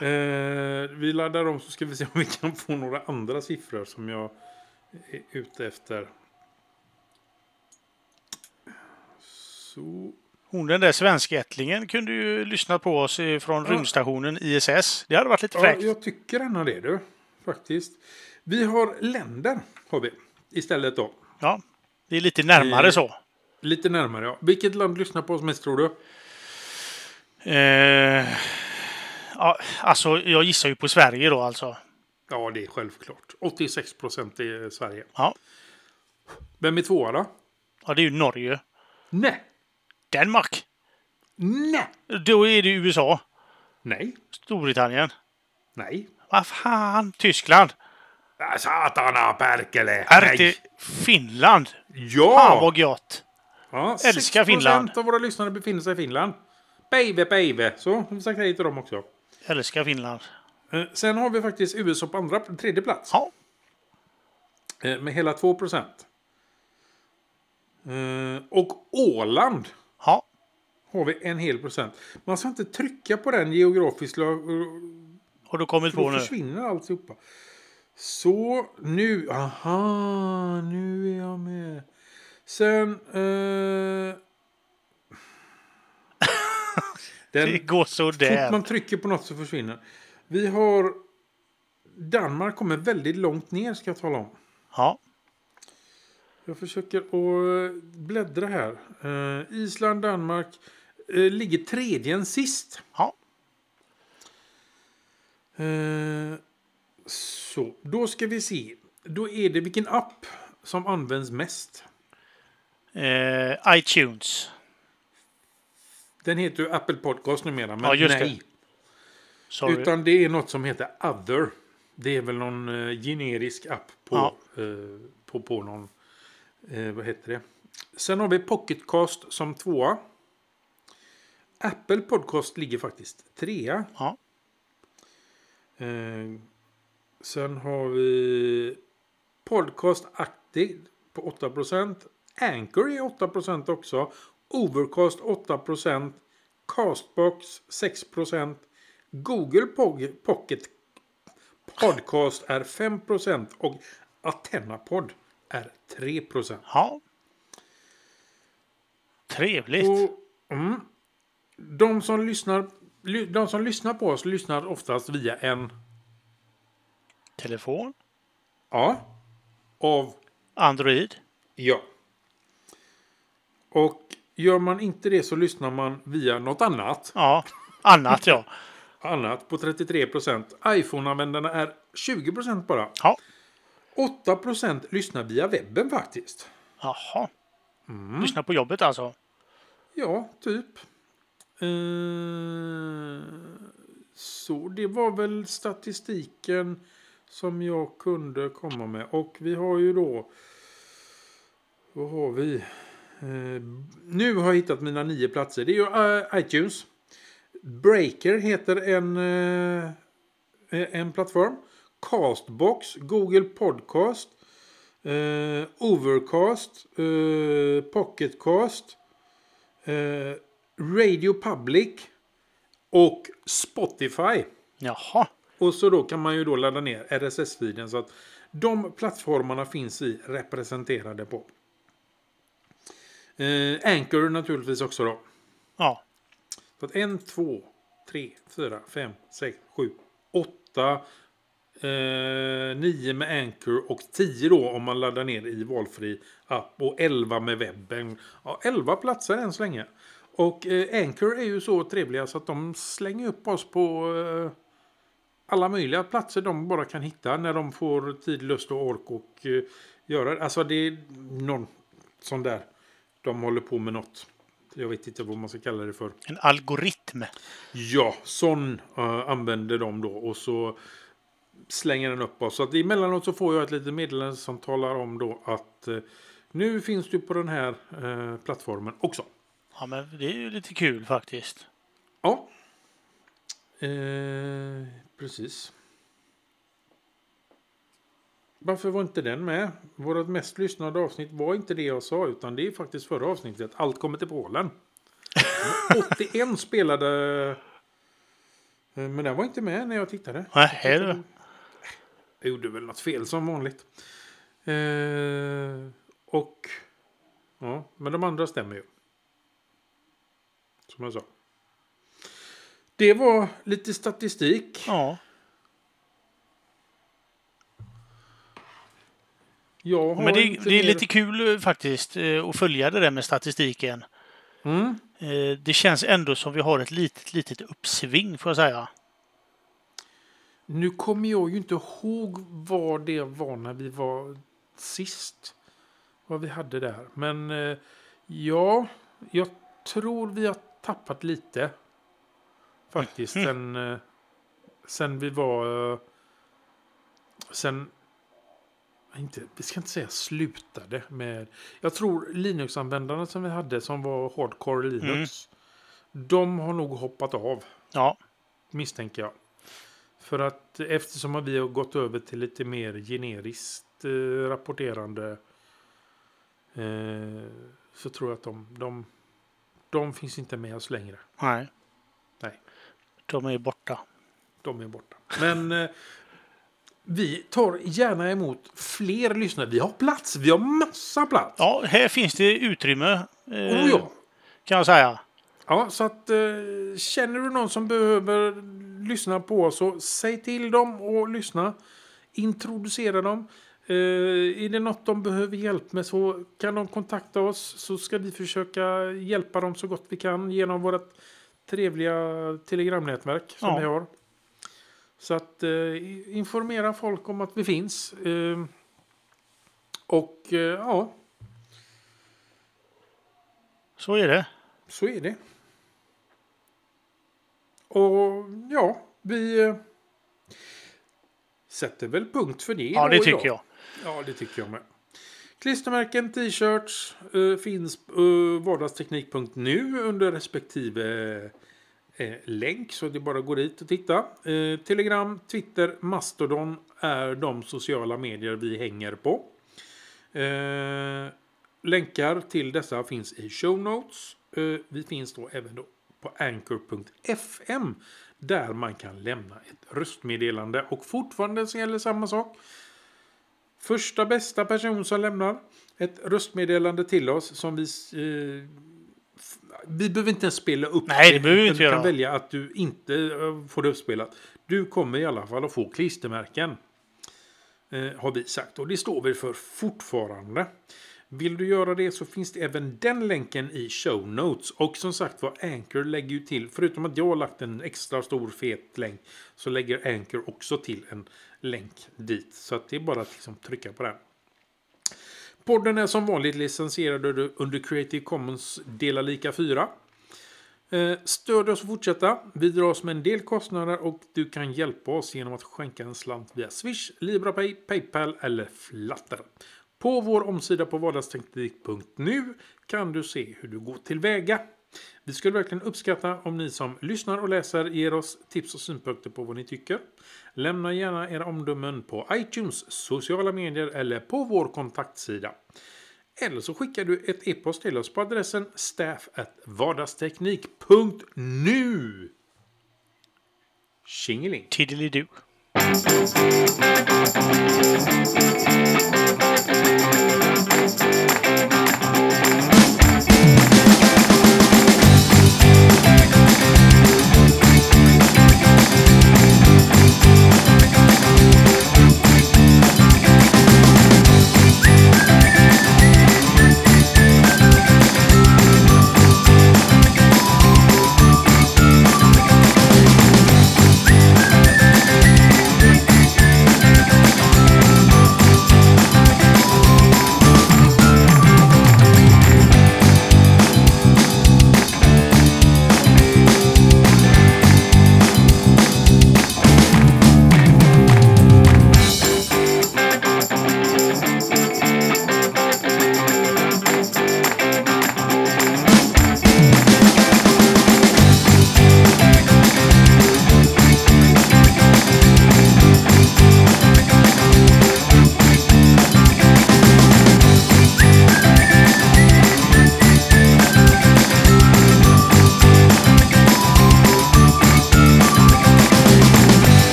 Eh, vi laddar om så ska vi se om vi kan få några andra siffror som jag är ute efter. Så. Hon den där svenskättlingen kunde ju lyssna på oss från Ja. rymdstationen ISS. Det hade varit lite Ja, fräckt. jag tycker ändå det du. Faktiskt. Vi har länder har vi istället då. Ja, det är lite närmare Eh, så. Lite närmare ja. Vilket land lyssnar på oss mest tror du? Eh, ja, alltså, jag gissar ju på Sverige då alltså. Ja, det är självklart. 86 procent är Sverige. Ja, Vem är tvåa då? ja det är ju Norge. Nej. Danmark. Nej. Då är det USA. Nej. Storbritannien. Nej. Vad fan? Tyskland. Satana perkele. Är det Finland? Fan Ja! vad gött. ja älskar 6% Finland. av våra lyssnare befinner sig i Finland. Baby, baby. Så, har vi sagt hej till dem också. Älskar Finland. Eh, Sen har vi faktiskt USA på andra, tredje plats. Ja, Eh, Med hela 2 procent. Eh, Och Åland. Har vi en hel procent. Man ska inte trycka på den geografiskt. Har du kommit För på då nu? försvinner alltihopa. Så nu, aha, nu är jag med. Sen... Eh, Det den, går så fort sådär. man trycker på något så försvinner. Vi har... Danmark kommer väldigt långt ner ska jag tala om. Ja, Jag försöker att bläddra här. Eh, Island, Danmark eh, ligger tredje än sist. ja. Eh, så, då ska vi se. Då är det vilken app som används mest. Eh, iTunes. Den heter ju Apple Podcast numera, men Ja, just det. nej. Sorry. Utan det är något som heter Other. Det är väl någon eh, generisk app på, Ja. eh, på, på någon... Eh, vad heter det? Sen har vi Pocketcast som tvåa. Apple Podcast ligger faktiskt trea. Ja. Eh, sen har vi Podcast Active på 8%. Anchor är 8% också. Overcast 8%. Castbox 6%. Google Pocket Podcast är 5% och Atennapod är 3%. ja. Trevligt. Och, mm, de som lyssnar ly- de som lyssnar på oss lyssnar oftast via en... Telefon. Ja. Av... Android. Ja. Och gör man inte det så lyssnar man via något annat. Ja. Annat ja. Annat på 33 procent. iPhone-användarna är 20 procent bara. Ja. 8 procent lyssnar via webben faktiskt. Jaha. Mm. Lyssna på jobbet alltså. Ja, typ. Eh, så det var väl statistiken som jag kunde komma med. Och vi har ju då... Vad har vi? Eh, nu har jag hittat mina nio platser. Det är ju eh, iTunes. Breaker heter en, eh, en plattform. Castbox, Google Podcast, eh, Overcast, eh, Pocketcast, eh, Radio Public och Spotify. Jaha. Och så då kan man ju då ladda ner RSS-feeden så att de plattformarna finns vi representerade på. Eh, Anchor naturligtvis också då. Ja. Så att en, två, tre, fyra, fem, sex, sju, åtta, eh, nio med Anchor och tio då om man laddar ner i valfri app och elva med webben. Ja, elva platser än så länge. Och eh, Anchor är ju så trevliga så att de slänger upp oss på eh, alla möjliga platser de bara kan hitta när de får tid, lust och ork och eh, göra. Alltså det är någon sån där. De håller på med något. Jag vet inte vad man ska kalla det för. En algoritm. Ja, sån uh, använder de då och så slänger den upp oss. Så att emellanåt så får jag ett litet meddelande som talar om då att eh, nu finns du på den här eh, plattformen också. Ja, men det är ju lite kul faktiskt. Ja. Eh, precis. Varför var inte den med? Vårt mest lyssnade avsnitt var inte det jag sa utan det är faktiskt förra avsnittet. Allt kommer till Polen. 81 spelade. eh, Men den var inte med när jag tittade. Nej. Jag gjorde väl något fel som vanligt. Eh, och... Ja, men de andra stämmer ju. Som jag sa. Det var lite statistik. Ja. Men det, det är lite kul eh, faktiskt eh, att följa det där med statistiken. Mm. Eh, Det känns ändå som vi har ett litet, litet uppsving får jag säga. Nu kommer jag ju inte ihåg vad det var när vi var sist. Vad vi hade där. Men eh, ja, jag tror vi har tappat lite. Faktiskt. Sen, eh, sen vi var... Eh, sen... Inte, vi ska inte säga slutade med... Jag tror Linux-användarna som vi hade som var Hardcore Linux. De har nog hoppat av Ja, misstänker jag. För att eftersom vi har gått över till lite mer generiskt eh, rapporterande eh, så tror jag att de, de, de finns inte med oss längre. nej. Nej. De är borta. De är borta. Men eh, vi tar gärna emot fler lyssnare. Vi har plats. Vi har massa plats. Ja, här finns det utrymme. eh, Oh, ja. Kan jag säga. Ja, så att eh, känner du någon som behöver lyssna på oss så säg till dem och lyssna. Introducera dem. Eh, är det något de behöver hjälp med så kan de kontakta oss så ska vi försöka hjälpa dem så gott vi kan genom vårt trevliga telegramnätverk som Ja. vi har. Så att eh, informera folk om att vi finns. Eh, och eh, ja, Så är det. Så är det. Och ja, vi eh, sätter väl punkt för det. Ja, det idag. tycker jag. Ja, det tycker jag med. Klistermärken, t-shirts eh, finns på vardagsteknik.nu under respektive eh, länk. Så det är bara att gå dit och titta. Eh, Telegram, Twitter, Mastodon är de sociala medier vi hänger på. Eh, länkar till dessa finns i show notes. Eh, vi finns då även då på anchor.fm där man kan lämna ett röstmeddelande och fortfarande så gäller samma sak. Första bästa person som lämnar ett röstmeddelande till oss som vi... Eh, Vi behöver inte ens spela upp Nej, det behöver vi inte Du kan göra. välja att du inte eh, får det uppspelat. Du kommer i alla fall att få klistermärken. Eh, har vi sagt. Och det står vi för fortfarande. Vill du göra det så finns det även den länken i show notes. Och som sagt var, Anchor lägger ju till, förutom att jag har lagt en extra stor fet länk, så lägger Anchor också till en länk dit. Så att det är bara att liksom trycka på den. Podden är som vanligt licensierad under Creative Commons dela lika 4. Eh, stöd oss och fortsätta. Vi dras med en del kostnader och du kan hjälpa oss genom att skänka en slant via Swish, LibraPay, Paypal eller Flutter. På vår omsida på vardagsteknik.nu kan du se hur du går tillväga. Vi skulle verkligen uppskatta om ni som lyssnar och läser ger oss tips och synpunkter på vad ni tycker. Lämna gärna era omdömen på iTunes, sociala medier eller på vår kontaktsida. Eller så skickar du ett e-post till oss på adressen staff@vardagsteknik.nu. Tjingeling! Tiddelidoo!